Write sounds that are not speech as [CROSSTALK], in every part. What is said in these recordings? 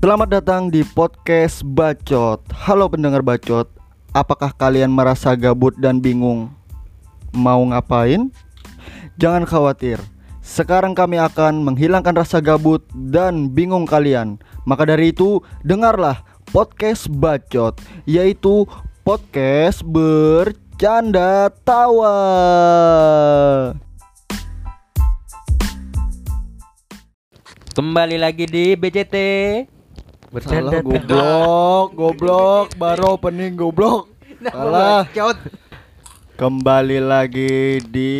Selamat datang di podcast Bacot. Halo pendengar Bacot, apakah kalian merasa gabut dan bingung mau ngapain? Jangan khawatir. Sekarang kami akan menghilangkan rasa gabut dan bingung kalian. Maka dari itu, dengarlah podcast Bacot, yaitu podcast bercanda tawa. Kembali lagi di BCT Salah goblok, goblok, baru opening goblok. Salah. Kembali lagi di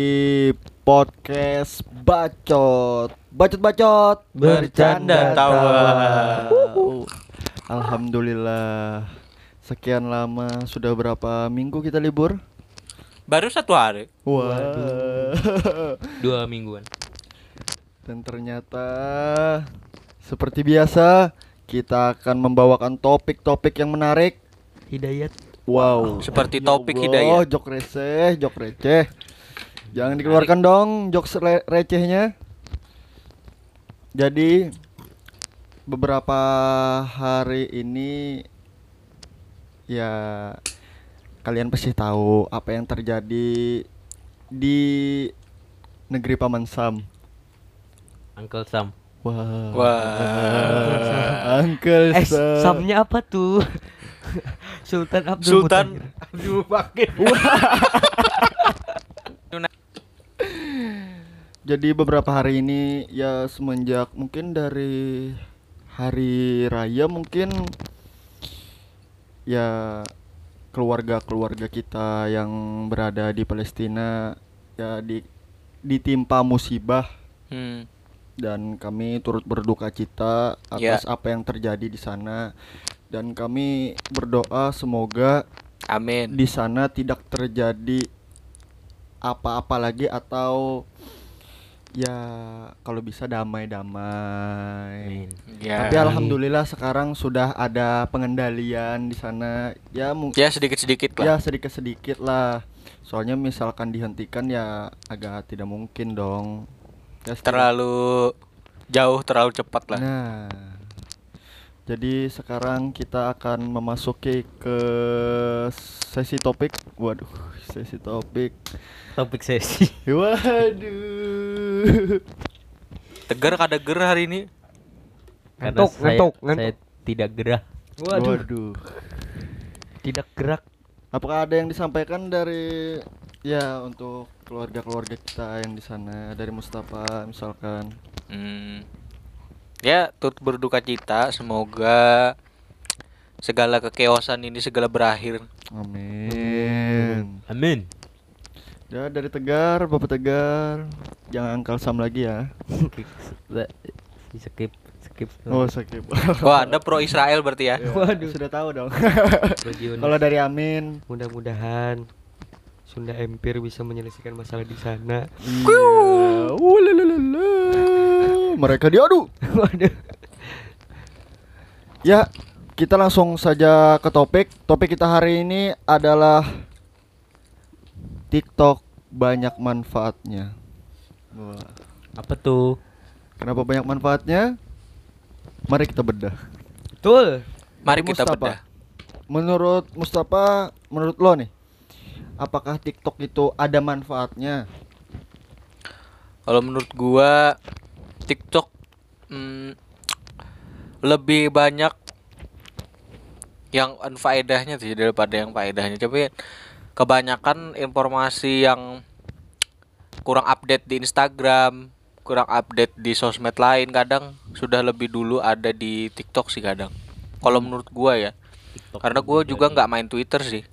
podcast Bacot. Bacot-bacot Bercanda tawa. Uh, Alhamdulillah. Sekian lama sudah berapa minggu kita libur? Baru satu hari. Wah. Dua mingguan Dan ternyata seperti biasa kita akan membawakan topik-topik yang menarik. Hidayat Wow. Seperti Ya topik Allah, hidayah. Jok receh, jok receh. Jangan dikeluarkan dong jok re- recehnya. Jadi beberapa hari ini ya kalian pasti tahu apa yang terjadi di negeri Paman Sam. Uncle Sam Wah. Wah. Uncle Eh Sam. Samnya apa tuh? [LAUGHS] Sultan Abdul Sultan. Abdul Bakir [LAUGHS] Jadi beberapa hari ini ya semenjak mungkin dari hari raya mungkin ya keluarga-keluarga kita yang berada di Palestina ya di ditimpa musibah Hmm. Dan kami turut berduka cita Ya. atas apa yang terjadi di sana dan kami berdoa semoga Amin. di sana tidak terjadi apa-apa lagi atau ya kalau bisa damai-damai. Ya. Tapi alhamdulillah sekarang sudah ada pengendalian di sana. Ya mungkin Ya sedikit-sedikit ya lah. sedikit-sedikit lah. Soalnya misalkan dihentikan ya agak tidak mungkin dong. Ya, Terlalu jauh, terlalu cepat lah. Nah, jadi sekarang kita akan memasuki ke sesi topik. Waduh, sesi topik. Topik sesi [LAUGHS] Waduh. Tegar kada ger hari ini. Ngantuk, saya, ngantuk, saya ngantuk. tidak gerah Waduh. Tidak gerak Apakah ada yang disampaikan dari ya untuk keluarga-keluarga kita yang di sana dari Mustafa misalkan? Hmm. Ya, turut berduka cita. Semoga segala kekeosan ini segala berakhir. Amin. Amin Ya dari Tegar, Bapak Tegar. Jangan angkal sam lagi ya. Skip [LAUGHS] Skip Oh, sakit. [LAUGHS] Wah, Anda pro Israel berarti ya? Waduh, sudah tahu dong. [LAUGHS] Kalau dari Amin, Mudah-mudahan Sunda Empire bisa menyelesaikan masalah di sana. Iya. Mereka diadu. [LAUGHS] Waduh. Ya, kita langsung saja ke topik. Topik kita hari ini adalah TikTok banyak manfaatnya. Wah, Apa tuh? kenapa banyak manfaatnya? Mari kita bedah. Betul. Mari Dari kita Mustafa. bedah. Menurut Mustafa, menurut lo nih, apakah TikTok itu ada manfaatnya? Kalau menurut gua TikTok hmm, lebih banyak yang unfaedahnya sih daripada yang faedahnya. Tapi kebanyakan informasi yang kurang update di Instagram, kurang update di sosmed lain kadang sudah lebih dulu ada di TikTok sih kadang. Kalau menurut gua ya. TikTok Karena gua juga nggak main Twitter sih.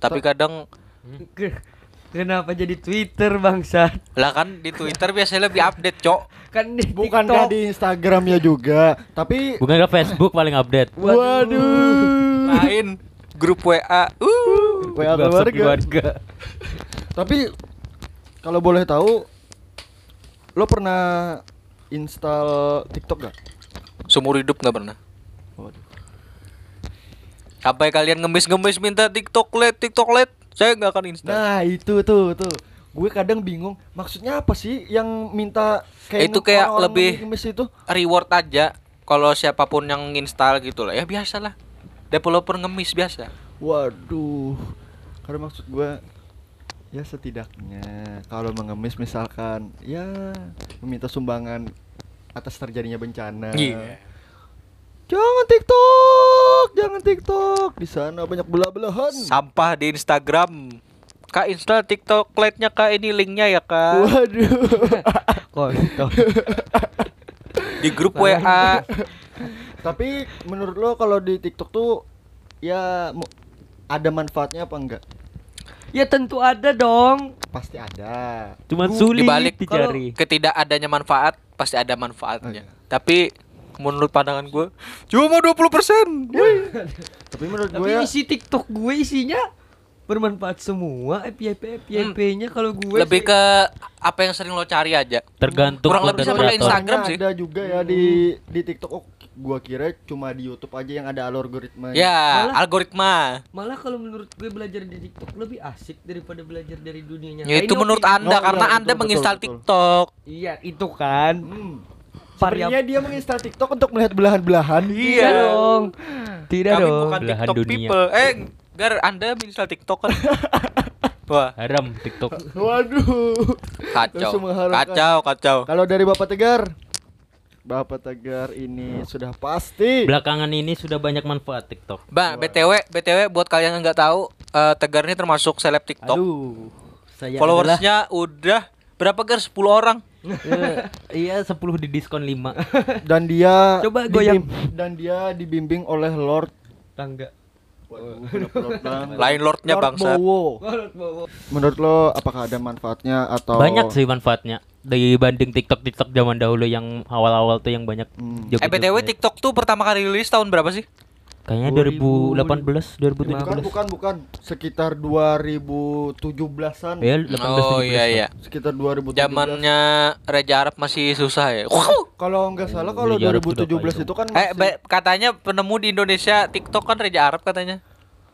Tapi kadang Kenapa jadi Twitter bangsat? lah kan di Twitter biasanya lebih update, Cok. Kan di Bukankah TikTok. di Instagramnya juga? Tapi Bukan ke Facebook paling update waduh. Lain grup WA. Uh. WA WhatsApp keluarga. Tapi kalau boleh tahu lo pernah install TikTok gak? Seumur hidup nggak pernah. Waduh. Sampai kalian ngemis-ngemis minta TikTok let, TikTok let, saya nggak akan install. Nah, itu tuh tuh. Gue kadang bingung, maksudnya apa sih yang minta kayak Itu kayak orang-orang lebih- itu? Reward aja. kalau siapa pun yang install gitu lah ya biasalah developer ngemis biasa Waduh. Karena maksud gua ya setidaknya kalau mengemis misalkan ya meminta sumbangan atas terjadinya bencana. Iya. Jangan TikTok, jangan TikTok. Di sana banyak belah-belahan. sampah di Instagram kak install TikTok Lite-nya kak ini linknya ya kak Waduh. [LAUGHS] Kontol. di grup WA Tapi menurut lo kalau di TikTok tuh ya ada manfaatnya apa enggak? Ya tentu ada dong. Pasti ada. Cuman di sulit balik dicari. ketidakadanya manfaat pasti ada manfaatnya Oh, iya. tapi menurut pandangan gue cuma 20% persen [LAUGHS] Tapi menurut gue Tapi ya isi TikTok gue isinya bermanfaat semua FYP FYP-nya kalau gue lebih sih- ke apa yang sering lo cari aja Tergantung Kurang lebih sama kayak. Instagram sih. ada juga ya di di TikTok. Oh, gua kira cuma di YouTube aja yang ada algoritma. ya Malah- algoritma Malah kalau menurut gue belajar di TikTok lebih asik daripada belajar dari dunia nyata. ya itu menurut opini- anda Oh, karena iya, anda betul, menginstal betul. TikTok Iya, itu kan. Hmm. Sebenarnya dia menginstal TikTok untuk melihat belahan-belahan. Tidak dong. Tidak kami dong. bukan Belahan TikTok dunia. people eh gar anda menginstal TikTok kan [LAUGHS] wah Haram TikTok. Waduh. kacau kacau kacau Kalau dari Bapak Tegar, Bapak Tegar ini sudah pasti. Belakangan ini sudah banyak manfaat TikTok. Bang, BTW, BTW buat kalian yang nggak tahu, eh, Tegar ini termasuk seleb TikTok. Aduh. Saya adalah Followersnya udah berapa gar? 10 orang. Eh, iya 10 di diskon 5. [LAUGHS] Dan dia Coba goyang. dan dia dibimbing oleh Lord Tangga. Lain lordnya Lord bangsa. Bowo. Menurut lo apakah ada manfaatnya atau Banyak sih manfaatnya dibanding TikTok TikTok zaman dahulu yang awal-awal tuh yang banyak Hmm. Eh BTW. TikTok tuh pertama kali rilis tahun berapa sih? Kayaknya 2018, Bukan, 2017. bukan, bukan. Sekitar 2017-an. Ya, 18 Oh 17 iya iya. Sekitar 2017. Zamannya Raja Arab masih susah ya. Kalau nggak salah kalau Arab sudah 2017 kaya. itu kan Eh masih- ba- katanya penemu di Indonesia TikTok kan Raja Arab katanya.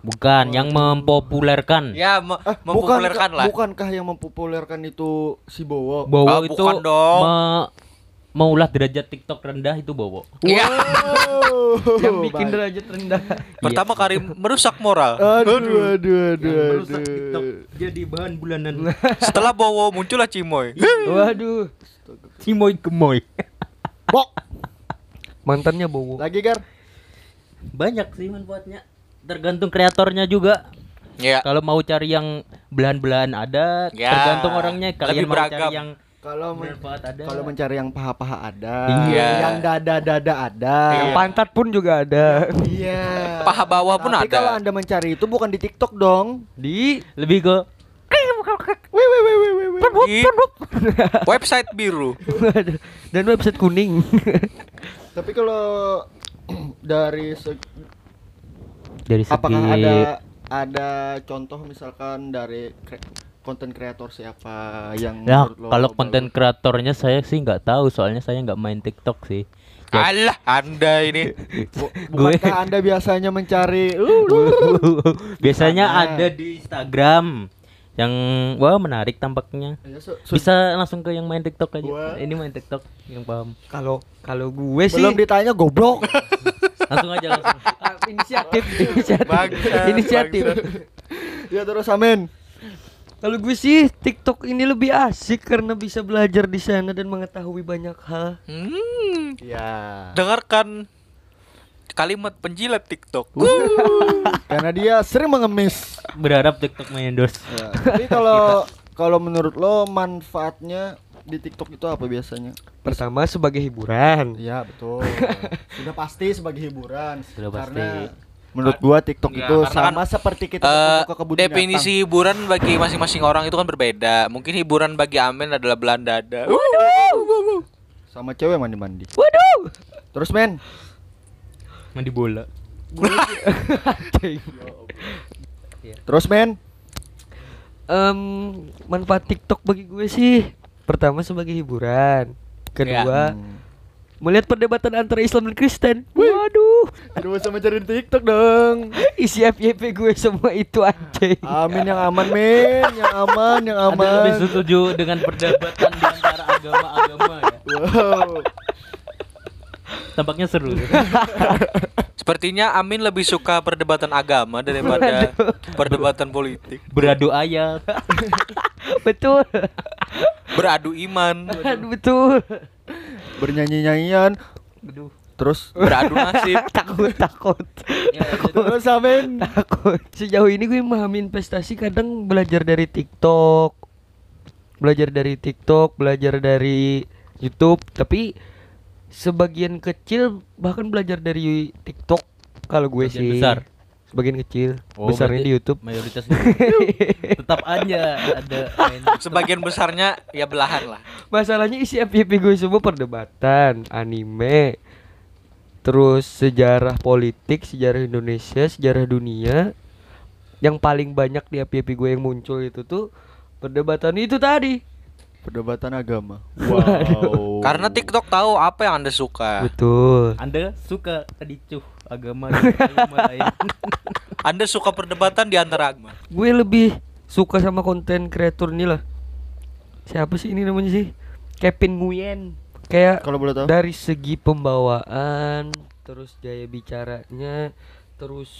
Bukan, yang mempopulerkan. Ya me- Eh, mempopulerkan lah. Bukankah yang mempopulerkan itu si Bowo? Bowo Ah, itu bukan dong. me- maulah derajat TikTok rendah itu Bowo. Iya. Wow. Yang bikin Baik. derajat rendah. Pertama kali merusak moral. Aduh, aduh, aduh, merusak TikTok aduh. jadi bahan bulanan. Setelah Bowo muncullah Cimoy. Waduh. Cimoy gemoy. [LAUGHS] Bok. Mantannya bowo. Lagi Gar. Banyak sih manfaatnya. Tergantung kreatornya juga. Ya. Kalau mau cari yang belahan-belahan ada, Ya, tergantung orangnya. Kalian lebih mau beragam. cari yang Kalau men- kalau mencari yang paha-paha ada, Iya. yang dada-dada ada. Iya. Pantat pun juga ada. Iya. Paha bawah pun Tapi ada. kalau Anda mencari itu bukan di TikTok dong. Di lebih ke. Di website biru. [LAUGHS] dan website kuning. [LAUGHS] Tapi kalau [CLEARS THROAT] dari se- dari segi apakah ada ada contoh misalkan dari konten kreator siapa yang Ya, lo kalau konten kreatornya saya sih nggak tahu, soalnya saya nggak main TikTok sih. Ya, Alah, Anda ini. [LAUGHS] Bukankah Anda biasanya mencari [LAUGHS] uh, Biasanya Sana. ada di Instagram yang wah menarik tampaknya. ya, su- Bisa langsung ke yang main TikTok aja. Wah. Ini main TikTok yang paham. Kalau kalau gue sih belum ditanya goblok. [LAUGHS] Langsung aja langsung. Inisiatif inisiatif Bangsat, inisiatif bangsat. ya terus amin. Kalau gue sih TikTok ini lebih asik karena bisa belajar di sana dan mengetahui banyak hal Hmm, Ya. dengarkan kalimat penjilat TikTok. [LAUGHS] Karena dia sering mengemis. Berharap TikTok mengendorse. Ya. Tapi kalau kalau menurut lo manfaatnya di TikTok itu apa biasanya? pertama sebagai hiburan Iya betul. [LAUGHS] Sudah pasti sebagai hiburan. Sudah pasti. Karena menurut gua TikTok Ya, itu karena sama kan, seperti kita ketemu ke kebun definisi binatang. hiburan bagi masing-masing orang itu kan berbeda. Mungkin hiburan bagi Amin adalah Belanda. sama cewek mandi-mandi. waduh Terus men, Mandi bola. [LAUGHS] terus men, Em, manfaat TikTok bagi gue sih pertama sebagai hiburan kedua Hmm. melihat perdebatan antara Islam dan Kristen waduh Aduh sama cari di TikTok dong. isi FYP gue semua itu anjing Amin yang aman men, yang aman, yang Anda lebih aman. setuju dengan perdebatan di antara agama-agama ya. Wow. tampaknya seru. Sepertinya Amin lebih suka perdebatan agama daripada perdebatan politik. Beradu ayat. [LAUGHS] betul Beradu iman, Aduh, betul Bernyanyi-nyanyian Aduh. Terus beradu nasib. [LAUGHS] takut takut. Terus Amin? Takut. Sejauh ini gue memahami investasi kadang belajar dari TikTok belajar dari TikTok belajar dari YouTube. Tapi sebagian kecil bahkan belajar dari TikTok kalau gue Sebagian sih. besar. sebagian kecil. Oh, besarnya di YouTube. Mayoritas [LAUGHS] tetap aja ada Sebagian besarnya ya belahan lah. masalahnya isi FYP gue semua perdebatan anime terus sejarah politik sejarah Indonesia sejarah dunia yang paling banyak di FYP gue yang muncul itu tuh perdebatan itu tadi. Perdebatan agama. Wow Karena TikTok tahu apa yang Anda suka. betul. Anda suka ricuh agama [LAUGHS] dan agama lain. Anda suka perdebatan di antara agama. gue lebih suka sama konten kreator ini lah siapa sih ini namanya sih? Kevin Nguyen kayak kalau boleh tahu? dari segi pembawaan terus gaya bicaranya terus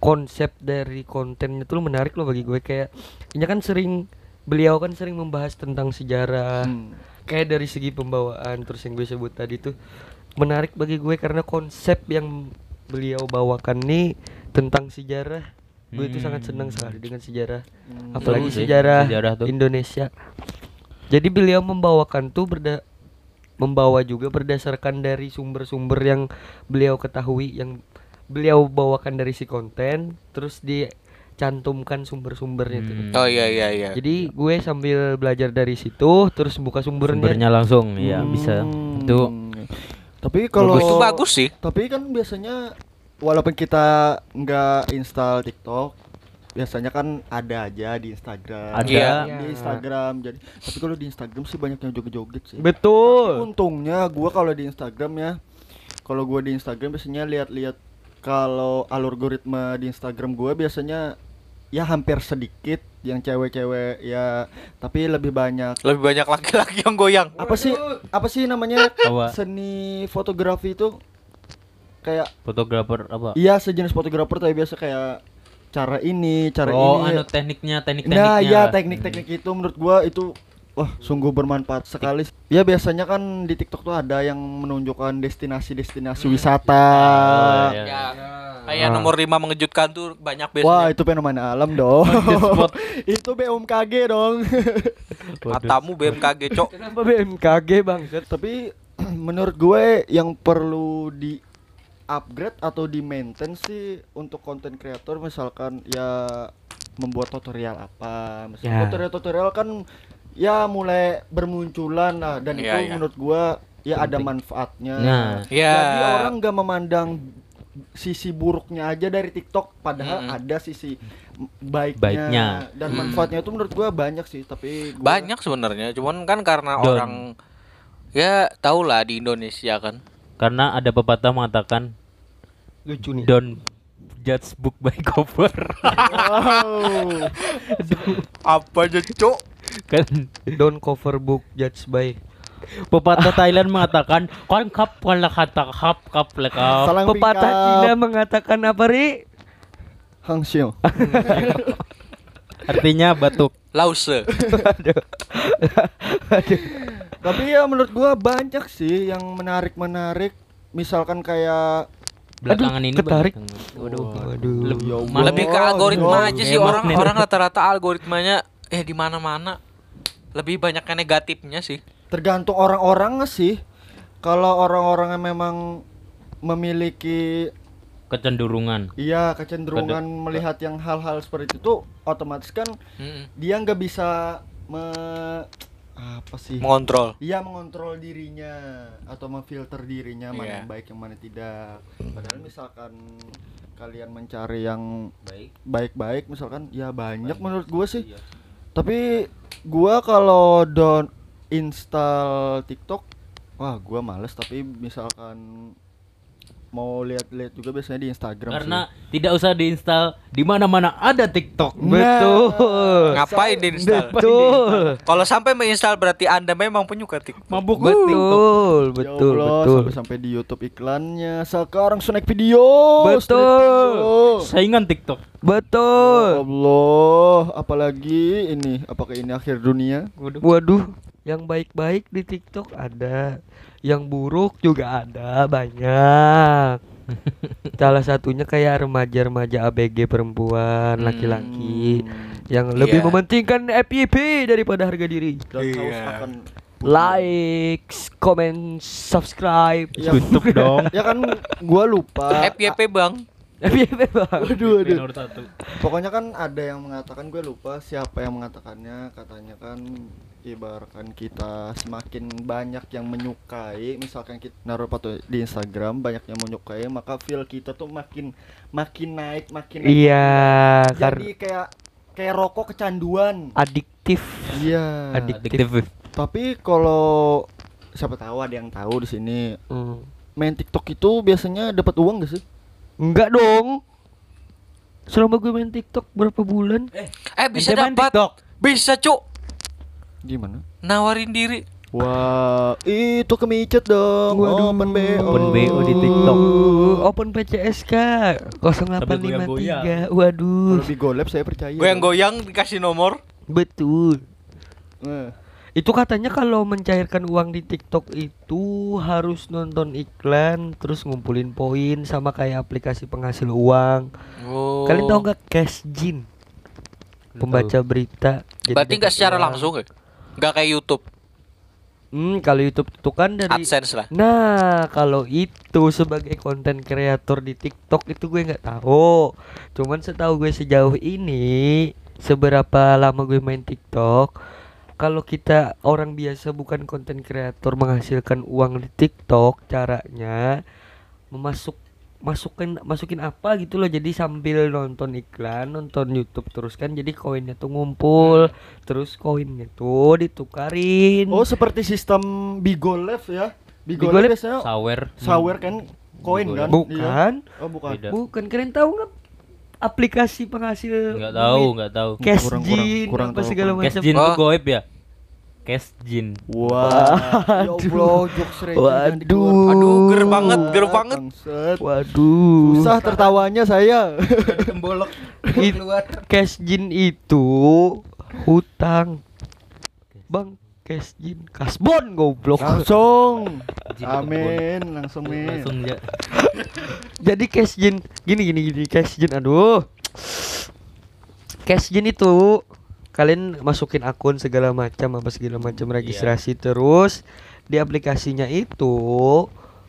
konsep dari kontennya tuh menarik loh bagi gue. Kayak ini kan sering beliau kan sering membahas tentang sejarah. Hmm. kayak dari segi pembawaan terus yang gue sebut tadi tuh menarik bagi gue karena konsep yang beliau bawakan nih tentang sejarah gue itu sangat senang sekali dengan sejarah. Apalagi Seru sih, sejarah, sejarah tuh. Indonesia. Jadi beliau membawakan tuh berda membawa juga berdasarkan dari sumber-sumber yang beliau ketahui yang beliau bawakan dari si konten terus dicantumkan sumber-sumbernya. Hmm. Oh iya iya iya. Jadi gue sambil belajar dari situ terus buka sumbernya. Sumbernya langsung ya bisa. Hmm. Itu tapi kalau Itu bagus sih. tapi kan biasanya walaupun kita nggak install TikTok biasanya kan ada aja di Instagram Ada. Iya. di Instagram jadi tapi kalau di Instagram sih banyak yang joget-joget sih Betul. untungnya gua kalau di Instagram ya kalau gua di Instagram biasanya lihat-lihat kalau algoritma di Instagram gua biasanya ya hampir sedikit yang cewek-cewek ya tapi lebih banyak Lebih banyak laki-laki yang goyang. apa sih apa sih namanya Apa? seni fotografi itu kayak fotografer apa? iya sejenis fotografer tapi biasa kayak cara ini cara oh, ini. anu tekniknya, teknik-tekniknya. nah ya teknik-teknik itu menurut gua itu wah sungguh bermanfaat sekali. Ya biasanya kan di TikTok tuh ada yang menunjukkan destinasi-destinasi wisata. Oh, iya. Ya, kayak nomor 5 mengejutkan tuh banyak biasanya. wah itu fenomena alam [LAUGHS] dong. [LAUGHS] Itu BMKG dong. [LAUGHS] Matamu BMKG, Cok. Kenapa BMKG bang? tapi [CLEARS THROAT] menurut gue yang perlu di upgrade atau di maintain sih untuk konten kreator misalkan ya membuat tutorial apa misalkan Ya. tutorial-tutorial kan ya mulai bermunculan lah dan Iya, itu iya. menurut gua ya ada manfaatnya Nah. Ya. jadi orang nggak memandang sisi buruknya aja dari TikTok padahal Mm-mm. ada sisi baiknya, Baiknya. dan Mm. manfaatnya itu menurut gua banyak sih tapi gua- Banyak sebenarnya, cuman kan karena Don. orang ya tau lah di Indonesia kan. Karena ada pepatah mengatakan Lucu nih. don't judge book by cover. wow [LAUGHS] Apa aja, Cok? kan Don't cover book judge by. pepatah Thailand mengatakan kon kap kon lah kata kap kap lah kap. salang Pepatah. Cina mengatakan apa ri? Hang Xiu. [LAUGHS] Artinya batuk. Lause. Tapi ya menurut gua banyak sih yang menarik-menarik. Misalkan kayak Belakangan ini ketarik. Waduh, waduh. Lebih, Ya Lebih ke algoritma aja sih orang orang rata-rata algoritmanya eh di mana-mana. Lebih banyak negatifnya sih. tergantung orang-orang sih. Kalau orang-orang yang memang memiliki kecenderungan. iya kecenderungan melihat yang hal-hal seperti itu otomatis kan Mm-mm. dia nggak bisa me apa sih? Mengontrol. Iya mengontrol dirinya atau memfilter dirinya mana Iya. yang baik yang mana tidak. Padahal misalkan kalian mencari yang Baik. baik-baik misalkan ya banyak menurut gue sih. Tapi gua kalau down install TikTok, wah gua males. Tapi misalkan mau lihat-lihat juga biasanya di Instagram Karena tidak usah diinstal di mana-mana ada TikTok. Betul. Ngapain diinstal? Betul. Kalau sampai menginstal berarti Anda memang penyuka TikTok. Mabuk Betul, sih. betul, ya Allah, betul. Sampai-sampai di YouTube iklannya. Sekarang snack video. Betul. snack video. Saingan TikTok. Ya Betul. Allah, apalagi ini? Apakah ini akhir dunia? Waduh, yang baik-baik di TikTok ada, yang buruk juga ada banyak. [LAUGHS] Salah satunya kayak remaja-remaja ABG perempuan, Hmm. laki-laki yang lebih Iya. mementingkan FYP daripada harga diri. Akan Like, comment, subscribe. Ya, Tutup [LAUGHS] dong. ya kan gua lupa. FYP Bang. [LAUGHS] FYP bang. Waduh, waduh. Pokoknya kan ada yang mengatakan gue lupa siapa yang mengatakannya katanya kan ibaratkan kita semakin banyak yang menyukai misalkan kita naruh foto di Instagram banyak yang menyukai maka feel kita tuh makin makin naik makin naik. Iya, jadi karena kayak kayak rokok kecanduan adiktif. iya Adiktif. tapi kalau siapa tahu ada yang tahu di sini Hmm. main TikTok itu biasanya dapat uang gak sih Enggak dong. Selama gue main TikTok berapa bulan? Eh bisa Ente main dapat. TikTok. Bisa, Cuk. Gimana Nawarin diri. Wah, itu kemicet dong. Waduh. Open BO. Open BO di TikTok. Open PCSK 0853. Kalau Waduh. lebih golep saya percaya. Goyang-goyang dikasih nomor. Betul. Eh, Itu katanya kalau mencairkan uang di TikTok itu harus nonton iklan terus ngumpulin poin sama kayak aplikasi penghasil uang. Oh. Kalian tahu nggak Cashjin? Pembaca berita. Berarti nggak secara uang. langsung ya? Nggak kayak YouTube, Hmm, kalau YouTube itu kan dari AdSense lah. Nah, kalau itu sebagai konten kreator di TikTok itu gue nggak tahu. Cuman setahu gue sejauh ini, seberapa lama gue main TikTok, kalau kita orang biasa bukan konten kreator menghasilkan uang di TikTok, caranya memasuk masukin masukin apa gitu loh jadi sambil nonton iklan nonton YouTube terus kan jadi koinnya tuh ngumpul terus koinnya tuh ditukarin Oh, seperti sistem Bigolev ya. Bigolev? Bigolev biasanya Sawer. sawer kan koin kan? bukan Iya. Oh, bukan. Beda. Bukan kalian tahu nggak aplikasi penghasil Enggak tahu, duit? enggak tahu. Cash Kurang- kurang- kurang apa tahu, segala kurang. Cash macam. Jin Oh. tuh goib ya? Cash Jin. Wah, ya yang Waduh. dikeluarkan. Aduh, ger banget, ger banget. Waduh. Susah tertawanya saya. Tembolok. [LAUGHS] Cash Jin itu hutang. Bang, cash Jin kasbon goblok. langsung. Jin Amin, langsung min. Langsung ya. [LAUGHS] Jadi cash Jin gini gini gini cash Jin aduh. Cash Jin itu kalian masukin akun segala macam apa segala macam registrasi terus. Di aplikasinya itu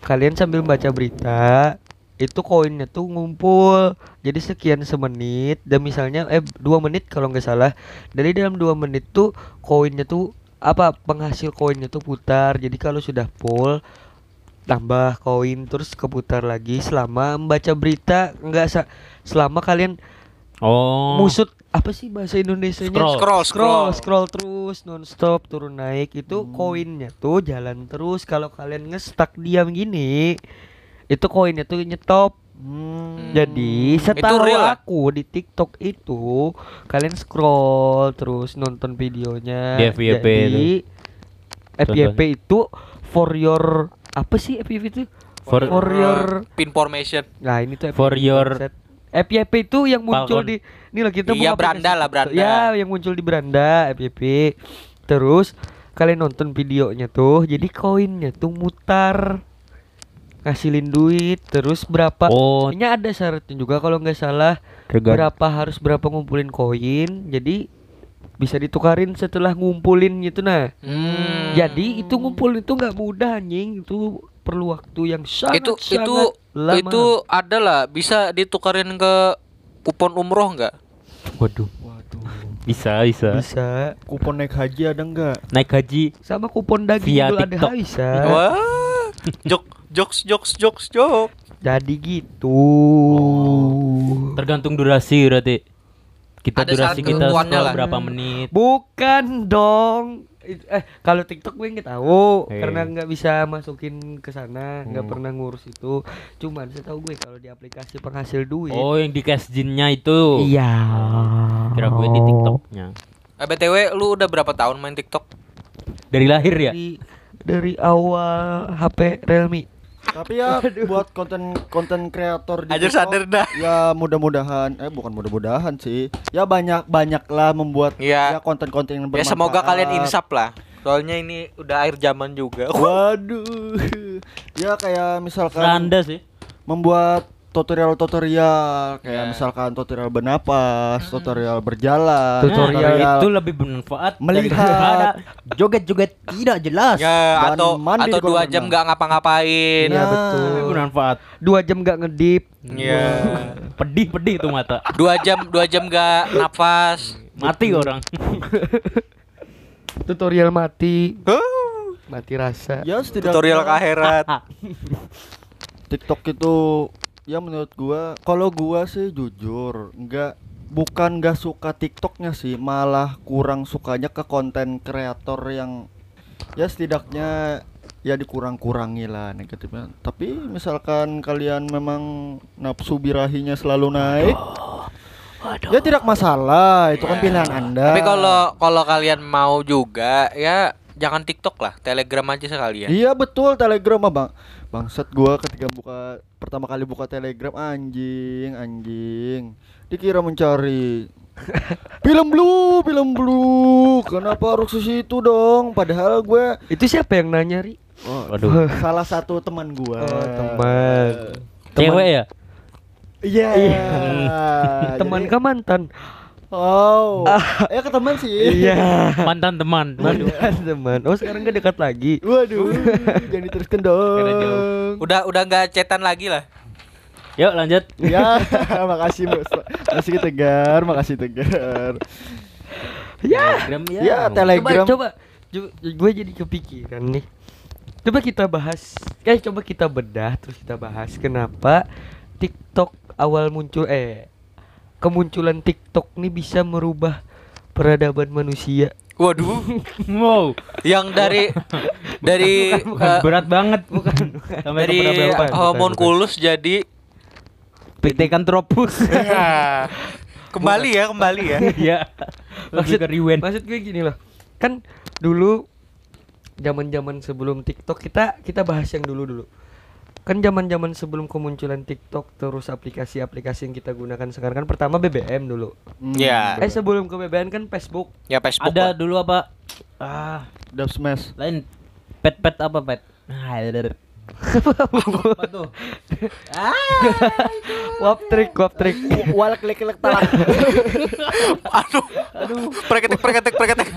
kalian sambil baca berita itu koinnya tuh ngumpul. Jadi sekian semenit dan misalnya eh dua menit kalau nggak salah. Dari dalam dua menit tuh koinnya tuh apa penghasil koinnya tuh putar. Jadi kalau sudah full tambah koin terus keputar lagi selama membaca berita. Enggak sa- selama kalian Oh. musut apa sih bahasa Indonesianya Scroll. Scroll, scroll scroll. scroll terus nonstop turun naik itu koinnya tuh jalan terus kalau kalian ngestak diam gini itu koinnya tuh nyetop Hmm. jadi Itu setahu lah. aku di TikTok itu kalian scroll terus nonton videonya. Di FYP Jadi FYP itu for your apa sih FYP itu? For- for your Pin formation. Nah, ini tuh For FYP your- konsep. FYP itu yang muncul Falcon. di ini lah kita Iya, beranda lah, beranda. Ya, yang muncul di beranda FYP. Terus kalian nonton videonya tuh, jadi koinnya tuh mutar ngasilin duit terus berapa Oh, ini ada syaratnya juga kalau nggak salah berapa harus berapa ngumpulin koin jadi bisa ditukarin setelah ngumpulin gitu nah Hmm. jadi itu ngumpulin itu nggak mudah anjing itu perlu waktu yang sangat itu sangat itu lama. itu adalah bisa ditukarin ke kupon umroh nggak? waduh Waduh. Bisa, bisa. bisa Kupon naik haji ada enggak? Naik haji sama kupon daging Via TikTok. bisa Wah. Jok jokes jokes jokes jok. jadi gitu tergantung durasi berarti. Kita Ada durasi kita berapa menit. bukan dong eh kalau TikTok gue nggak tahu Eh. karena nggak bisa masukin ke sana nggak Hmm. pernah ngurus itu cuman saya tahu gue kalau di aplikasi penghasil duit Oh, yang di cash jinnya itu. iya Kira gue di TikToknya. Eh, BTW lu udah berapa tahun main TikTok? Dari lahir ya? dari dari awal HP Realme Tapi ya [LAUGHS] buat konten konten kreator di Ajar TikTok, sadar dah. Ya mudah-mudahan eh bukan mudah-mudahan sih. Ya banyak banyaklah membuat Iya. ya konten-konten yang Ya bermanfaat. semoga kalian insaf lah. Soalnya ini udah akhir zaman juga. [LAUGHS] Waduh. ya kayak misalkan Randa sih. membuat tutorial-tutorial kayak Ya. misalkan tutorial bernapas, tutorial berjalan, Tutorial itu lebih bermanfaat Melihat. daripada joget-joget tidak jelas. Ya Dan atau atau dua jam nggak ngapa-ngapain. Iya, Nah. betul. Lebih bermanfaat. dua jam nggak ngedip Iya. [LAUGHS] Pedih-pedih tuh mata. dua jam dua jam nggak nafas. Mati orang. [LAUGHS] tutorial mati mati rasa Ya setidaknya Tutorial ke akhirat. [LAUGHS] TikTok itu ya menurut gua kalau gua sih jujur nggak bukan nggak suka TikToknya sih malah kurang sukanya ke konten kreator yang ya setidaknya ya dikurang-kurangi lah negatifnya. Tapi misalkan kalian memang nafsu birahinya selalu naik ya tidak masalah itu kan pilihan anda. Tapi kalau kalau kalian mau juga ya jangan TikTok lah, Telegram aja sekalian. Iya betul Telegram mah bang. Bangsat gua ketika buka Pertama kali buka Telegram Anjing Anjing. Dikira mencari [LAUGHS] Film blue Film blue. Kenapa harus ke situ dong? Padahal gue itu siapa yang nanya ri? Waduh. [LAUGHS] Salah satu teman gua. Oh, teman. Cewek ya? Iya. Teman Jadi- ke mantan Oh [LAUGHS] Ya ke teman sih. Iya. Mantan teman. mantan teman. Oh sekarang gak dekat lagi? Waduh [LAUGHS] Jangan diteruskan dong. Udah udah nggak cetan lagi lah. Yuk lanjut. Ya [LAUGHS] makasih bos. Makasih Tegar. Makasih Tegar. Telegram ya. Ya Telegram. coba. Coba gue jadi kepikiran nih. Coba kita bahas. Eh coba kita bedah terus kita bahas kenapa TikTok awal muncul eh kemunculan TikTok nih bisa merubah peradaban manusia Waduh, [LAUGHS] Wow. yang dari dari eh, Berat banget bukan. Sampai dari bukan, homunculus jadi Pithecanthropus. [LAUGHS] Ya. kembali ya kembali ya. [LAUGHS] Iya. Rewind. maksud gue gini loh kan dulu zaman zaman sebelum TikTok kita kita bahas yang dulu dulu kan zaman zaman sebelum kemunculan TikTok terus aplikasi-aplikasi yang kita gunakan sekarang kan pertama BBM dulu Hmm, Ya. eh sebelum ke BBM kan Facebook Ya Facebook. Ada lah. dulu apa? Ah, Dub smash lain pet pet apa pet? Ah, [LAUGHS] apa tuh? wap trick wap trick Wal klik klik talak [LAUGHS] Aduh. Aduh. Preketek preketek preketek.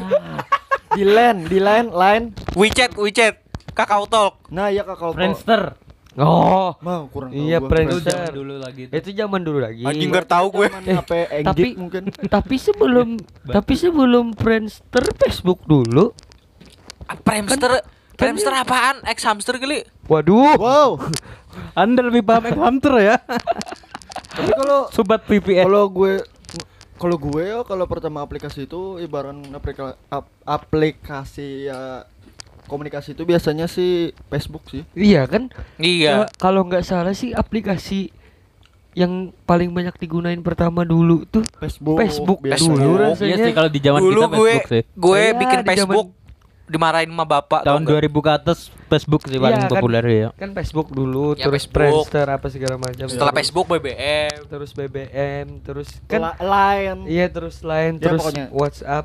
Di line Di line Line WeChat WeChat. Kakao Talk. Nah ya kakak Friendster. Oh Mau kurang tahu Iya. Itu zaman dulu lagi. tuh. itu zaman dulu lagi Anjing nggak tahu gue. [LAUGHS] Enggit tapi- mungkin [LAUGHS] tapi sebelum tapi sebelum Friendster Facebook dulu Friendster Friendster apaan? Ex hamster kali. waduh Wow [LAUGHS] Anda lebih paham X Hunter ya? Tapi kalau Sobat VPN. kalau gue kalau gue ya kalau pertama aplikasi itu ibarat aplika, ap- aplikasi ya komunikasi itu biasanya sih Facebook sih. iya kan Iya. Kalau nggak salah sih aplikasi yang paling banyak digunain pertama dulu tuh Facebook. Facebook biasanya. dulu Facebook. rasanya. Iya sih kalau di zaman Dulu kita gue Facebook sih. gue Iya, bikin di zaman- Facebook dimarahin sama bapak Tahun tau nggak? 2000 ke atas Facebook sih paling Iya, kan. populer ya. kan Facebook dulu Ya, terus Facebook. Friendster apa segala macam Setelah Terus- Facebook BBM. terus BBM terus kan La- Line. iya terus lain Ya, terus pokoknya. WhatsApp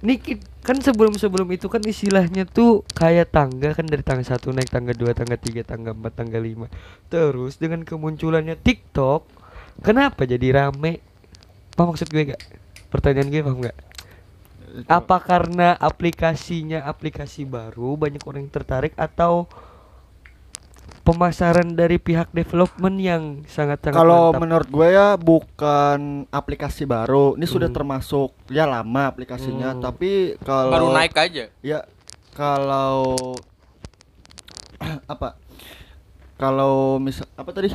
nih ki- kan sebelum sebelum itu kan istilahnya tuh kayak tangga kan dari tangga satu naik tangga dua tangga tiga tangga empat tangga lima. Terus dengan kemunculannya TikTok kenapa jadi rame? Apa maksud gue gak pertanyaan gue paham gak apa karena aplikasinya aplikasi baru banyak orang yang tertarik atau pemasaran dari pihak development yang sangat sangat Kalau menurut gue ya bukan aplikasi baru. Ini sudah Hmm. termasuk ya lama aplikasinya, Hmm. tapi kalau Baru naik aja. Ya kalau [CLEARS THROAT] apa? Kalau misal apa tadi?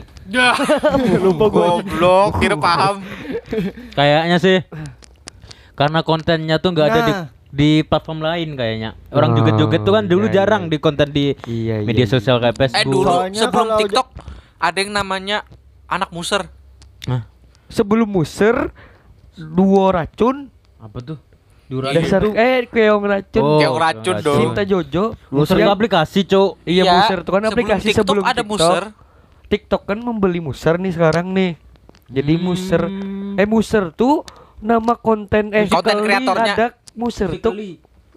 [LAUGHS] Lupa gue. Goblok, kira paham. Kayaknya sih karena kontennya tuh nggak ada di Nah. Di platform lain kayaknya. Orang Oh, joget-joget tuh kan dulu iya, jarang iya. di konten di Iya, media iya, sosial kayak Eh Facebook. dulu Soalnya sebelum TikTok ada yang namanya anak muser. Hah, Sebelum muser duo racun apa tuh? Iya. dasar eh keong racun Oh, Keong racun racun. dong. Sinta Jojo Muser itu aplikasi, Cuk. Iya Iya, muser itu kan sebelum aplikasi TikTok sebelum ada TikTok. muser. TikTok kan membeli muser nih sekarang nih. Jadi Hmm. muser eh muser tuh nama konten eh Konten kreatornya. ada muser tuh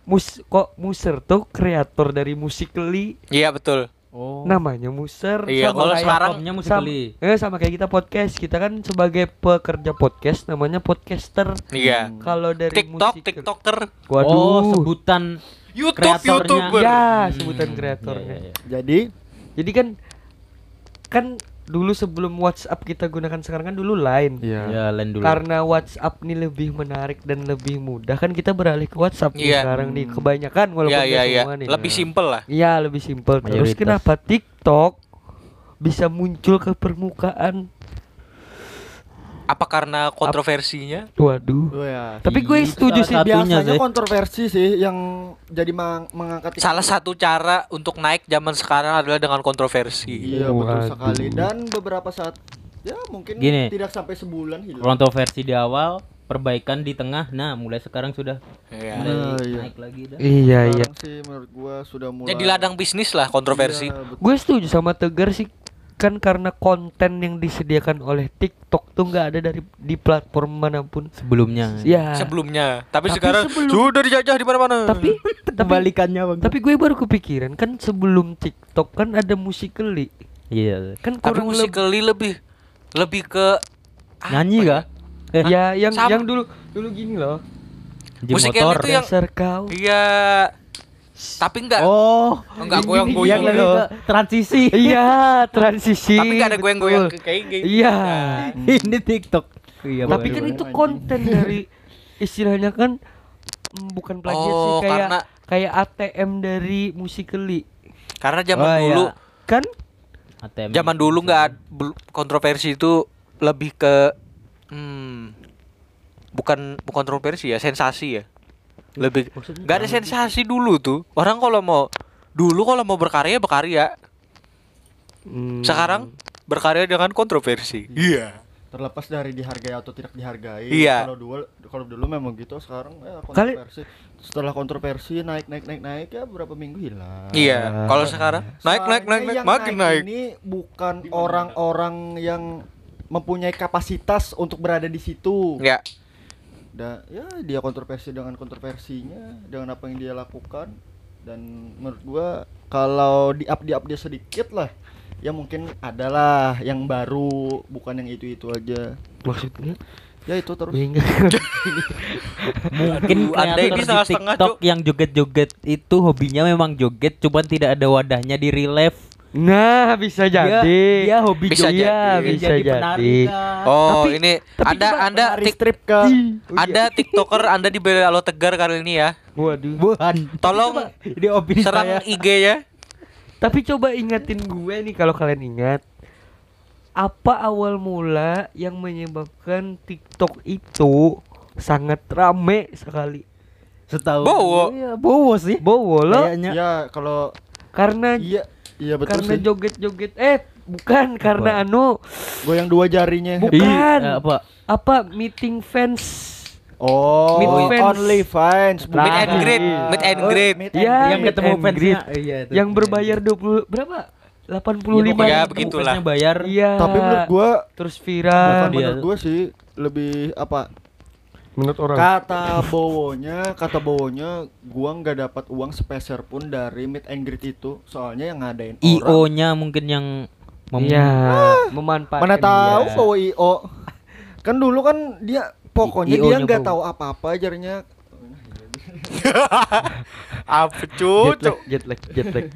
mus kok muser tuh kreator dari Musically Iya betul. Oh. namanya muser Iya, Sama kalau sekarang sama, eh sama kayak kita podcast kita kan sebagai pekerja podcast namanya podcaster Iya. kalau dari TikTok, Musical- TikToker, waduh Oh, sebutan YouTube, Kreatornya. YouTuber. ya Hmm, sebutan iya, kreatornya iya, iya. Jadi jadi kan kan dulu sebelum WhatsApp kita gunakan sekarang kan dulu Line Ya, lain dulu. karena WhatsApp nih lebih menarik dan lebih mudah kan kita beralih ke WhatsApp nih Iya. sekarang nih kebanyakan walaupun Iya, nggak iya, iya. semua nih Lebih simpel lah. Iya lebih simpel terus Mayoritas. kenapa TikTok bisa muncul ke permukaan Apa karena kontroversinya? waduh oh ya. tapi gue setuju sih biasanya sih. kontroversi sih yang jadi mang- mengangkat Salah satu cara untuk naik zaman sekarang adalah dengan kontroversi. Iya betul Waduh. sekali dan beberapa saat ya mungkin Gini. tidak sampai sebulan hilang. Kontroversi di awal, perbaikan di tengah. Nah, mulai sekarang sudah Iya. mulai Nah, iya. naik lagi dah. iya iya Sekarang sih menurut gua sudah mulai Jadi ladang bisnis lah kontroversi. Iya, betul. gue setuju sama Tegar sih kan karena konten yang disediakan oleh TikTok tuh nggak ada dari di platform mana pun Sebelumnya. ya Sebelumnya, tapi, Tapi sekarang sebelum- sudah dijajah di mana-mana. tapi [LAUGHS] tapi Kebalikannya, Bang. tapi gue baru kepikiran kan sebelum TikTok kan ada Musically Iya. kan tapi kurang lebih lebih lebih ke Nyanyi apa kah? Eh, ya yang Sama. yang dulu dulu gini loh motor. itu yang- dasar kau Iya. Tapi enggak. Oh, Enggak goyang-goyang ke transisi. iya transisi Tapi enggak ada goyang-goyang kayak gini. iya [LAUGHS] ini TikTok. Iya, tapi kan itu konten dari istilahnya kan mm, bukan plagiat sih Oh, kayak karena- kayak ATM dari Musically Karena zaman Oh, iya. dulu, kan ATM. zaman dulu bel- kontroversi itu lebih ke hmm, bukan bukan kontroversi ya, sensasi ya. Lebih enggak ada sensasi dulu tuh. Orang kalau mau dulu kalau mau berkarya berkarya. mm, Sekarang berkarya dengan kontroversi. Iya. terlepas dari dihargai atau tidak dihargai. Iya. Kalau dulu kalau dulu memang gitu sekarang ya kontroversi. Setelah kontroversi naik naik naik naik ya berapa minggu hilang. Iya, kalau sekarang naik naik naik, naik makin naik. Ini bukan orang-orang yang mempunyai kapasitas untuk berada di situ. Ya. Da, ya dia kontroversi dengan kontroversinya, dengan apa yang dia lakukan. Dan menurut gua kalau di up di up dia sedikit lah ya mungkin adalah yang baru bukan yang itu itu aja. Maksudnya? Ya itu terus. Ingat [LAUGHS] Mungkin kreator ini TikTok yang joget-joget itu hobinya memang joget, cuman tidak ada wadahnya di relief. Nah bisa jadi Dia, dia hobi Bisa joget, jadi. dia Bisa jadi jadi. kah? Oh, Tapi- ini tapi Anda Anda tik, strip ke [LAUGHS] Anda TikToker Anda di Alo Tegar kali ini ya. waduh Bukan. Tolong Ini hobi serang saya. IG ya. Tapi coba ingatin gue nih kalau kalian ingat apa awal mula yang menyebabkan TikTok itu sangat rame sekali. Setahu Bowo. gue ya, bowo sih. Bowo lo Kayaknya. ya kalau karena iya iya betul karena sih joget-joget eh bukan karena anu goyang dua jarinya bukan Ih, apa? apa meeting fans oh Meet fans. only fans Meet and greet, meet and greet. meet Ya, yang meet ketemu greet. Iya, itu. yang berbayar 20 berapa? 85 Ya, Iya, pokoknya ketemu begitulah. bayar. Iya. tapi menurut gua terus viral menurut gua sih lebih apa menurut orang. kata bowonya kata bowonya gua nggak dapat uang sepeser pun dari meet and greet itu soalnya yang ngadain orang IO-nya mungkin yang mem- Iya, memanfaatkan mana tahu dia. bawa io kan dulu kan dia pokoknya dia nggak tahu apa-apa ajarnya [LAUGHS] Apa cucu? jet lag, jet lag.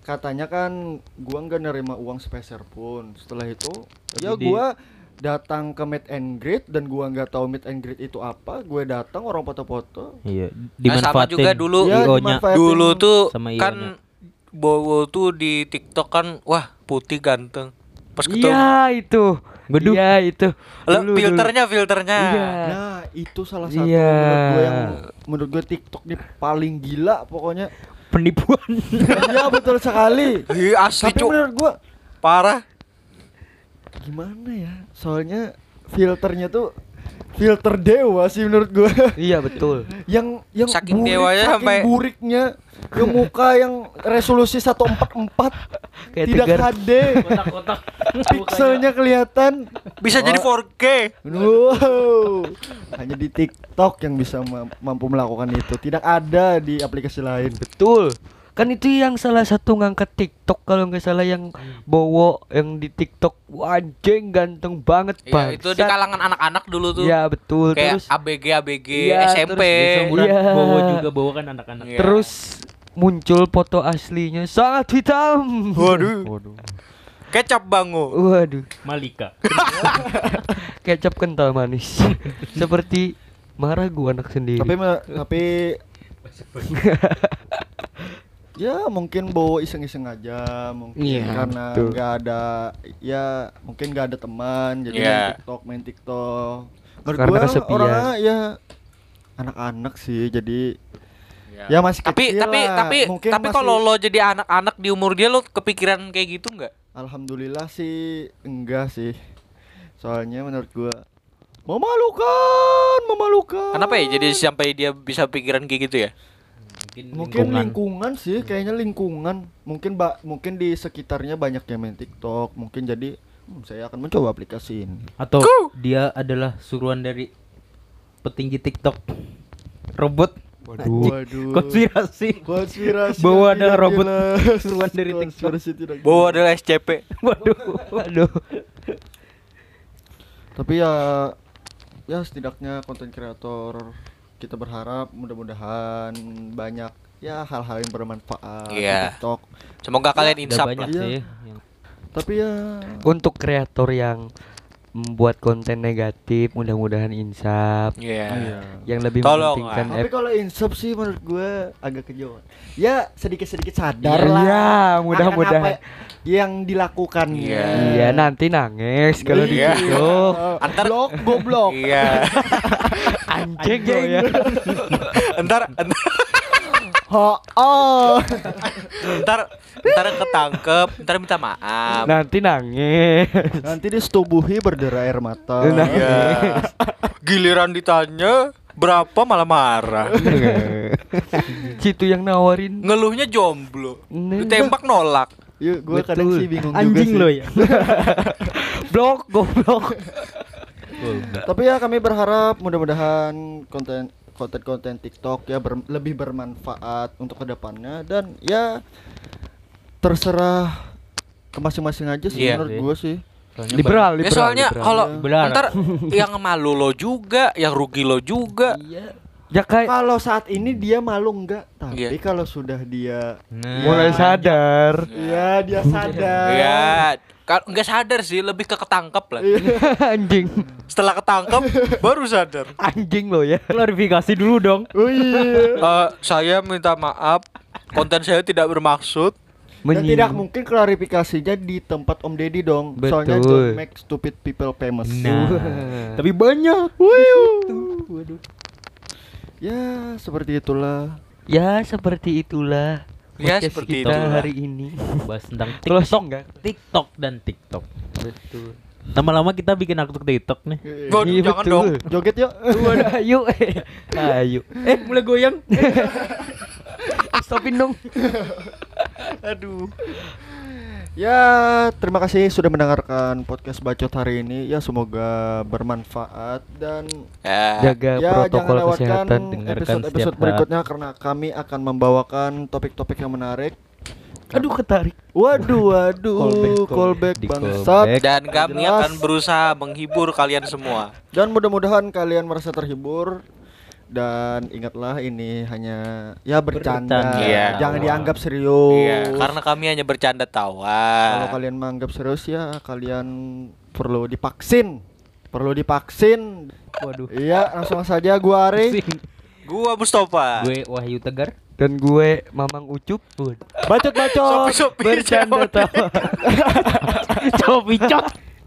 katanya kan gua nggak nerima uang sepeser pun setelah itu ya Jadi di- gua datang ke meet and greet dan gua nggak tahu meet and greet itu apa gue datang orang foto-foto Iya, Nah, sama dimanfaatin. juga dulu Iya, dimanfaatin. Dulu tuh Sama kan. Bowo tuh di TikTok kan wah putih ganteng. Pas ketemu Iya itu. Beduh. Iya itu. Lo Dulu, filternya filternya. Iya. Nah, itu salah satu Iya. menurut gue yang menurut gue TikTok nih paling gila pokoknya. Penipuan. Iya betul sekali. Ih, asli Tapi cuk. menurut gue Parah. Gimana ya? Soalnya filternya tuh filter dewa sih menurut gue. Iya betul. [LAUGHS] yang yang Saking burik, dewanya saking sampai- buriknya yang muka yang resolusi 144 [LAUGHS] Kayak tidak tegar. HD Kotak-kotak. [LAUGHS] pixelnya kelihatan Bisa jadi 4K. wow hanya di TikTok yang bisa ma- mampu melakukan itu tidak ada di aplikasi lain Betul. Kan itu yang salah satu ngangkat TikTok kalau nggak salah yang Bowo yang di TikTok Wah, anjing ganteng banget Iya, itu di kalangan anak-anak dulu tuh. Iya betul Kayak terus ABG ABG Iya, SMP. terus Iya. bawa juga bawa kan anak-anak. Iya. terus muncul foto aslinya sangat hitam. Waduh. Waduh. Kecap bangu. Waduh. Malika. [LAUGHS] Kecap kental manis. [LAUGHS] Seperti marah gua anak sendiri. tapi tapi [LAUGHS] ya mungkin bawa iseng-iseng aja mungkin Iya, karena betul. nggak ada ya mungkin nggak ada teman jadi Iya. main TikTok main TikTok menurut Karena gua kesepian. orangnya ya anak-anak sih jadi ya masih Tapi kecil tapi lah. tapi Mungkin tapi masih- kalau lo jadi anak-anak di umur dia lo kepikiran kayak gitu nggak? alhamdulillah sih enggak sih soalnya menurut gua memalukan memalukan Kenapa ya jadi sampai dia bisa pikiran kayak gitu ya? Mungkin lingkungan sih kayaknya lingkungan mungkin ba mungkin di sekitarnya banyak yang main TikTok mungkin jadi hmm, saya akan mencoba aplikasi ini Atau dia adalah suruhan dari petinggi TikTok. Robot. Waduh. Waduh. Konspirasi. konspirasi Bahwa yang ada robot jelas. [LAUGHS] suruhan dari TikTok. Konspirasi tidak Bahwa jelas. adalah [LAUGHS] SCP. Waduh. Waduh. tapi ya ya setidaknya konten kreator kita berharap mudah-mudahan banyak ya hal-hal yang bermanfaat di Iya. TikTok Semoga kalian Udah insaf banyak lah. Iya. sih. yang- tapi ya Untuk kreator yang membuat konten negatif mudah-mudahan insaf. Iya. Yang lebih Tolong, mementingkan tapi kalau insaf sih menurut gue agak kejauhan ya sedikit-sedikit sadar Iya, lah iya, akan mudah-mudahan. yang dilakukannya Iya. Iya nanti nangis kalau di Iya. TikTok. Antar blok goblok Iya. [LAUGHS] Anjing ya. Entar [LAUGHS] entar [LAUGHS] oh, oh. entar entar ketangkep, entar minta maaf. Nanti nangis. nanti disetubuhi berderai air mata Nah. Iya. Giliran ditanya berapa malah marah. [LAUGHS] Situ yang nawarin. Ngeluhnya jomblo. Ditembak nolak. Yuk, gue kadang sih bingung juga Anjing sih. lo ya. Blok goblok. Tapi ya kami berharap mudah-mudahan konten konten-konten TikTok ya ber- lebih bermanfaat untuk ke depannya dan ya terserah ke masing-masing aja sih Iya. menurut gue sih. Soalnya Liberal, Ya liberal. soalnya liberal. kalau Benar. ntar yang malu lo juga, yang rugi lo juga. Iya. Ya kayak Kalau saat ini dia malu enggak, tapi Iya. kalau sudah dia Nah, mulai sadar. ya dia sadar. Iya, kan nggak sadar sih, lebih ke ketangkep lah. [LAUGHS] Anjing. Setelah ketangkep baru sadar. Anjing lo ya. klarifikasi dulu dong. Oh iya. Eh, saya minta maaf, konten saya tidak bermaksud. Dan tidak mungkin klarifikasinya di tempat Om Deddy dong. Soalnya Betul. don't make stupid people famous. Nah, tapi banyak. Waduh. Ya, seperti itulah. Ya seperti itulah. Ya, podcast seperti kita itulah. hari ini. Bahas tentang TikTok, enggak? TikTok dan TikTok. Betul. Lama-lama kita bikin akun TikTok nih. Waduh, Iya, jangan betul. dong. Joget yuk. Waduh, [LAUGHS] ayo. ayo. Eh, mulai goyang. [LAUGHS] Stopin dong. [LAUGHS] Aduh. Ya, terima kasih sudah mendengarkan podcast Bacot hari ini. Ya, semoga bermanfaat dan Ya. Jaga ya protokol jangan lewatkan kesehatan. dengarkan episode-episode setiap saat. berikutnya karena kami akan membawakan topik-topik yang menarik. Aduh ketarik. Waduh, waduh, [LAUGHS] Callback, callback, callback. Bangsat. Dan kami Jelas. akan berusaha menghibur kalian semua. Dan mudah-mudahan kalian merasa terhibur dan ingatlah ini hanya ya bercanda. Bercanda. Iya. Jangan dianggap serius. Iya, karena kami hanya bercanda tawa. kalau kalian menganggap serius ya kalian perlu divaksin. Perlu divaksin. Waduh. Iya, langsung saja gua Ari. Gua Mustafa. Gue Wahyu Tegar. Dan gue Mamang Ucup. Bacot-bacot. Bercanda tawa. [LAUGHS] Coba picot.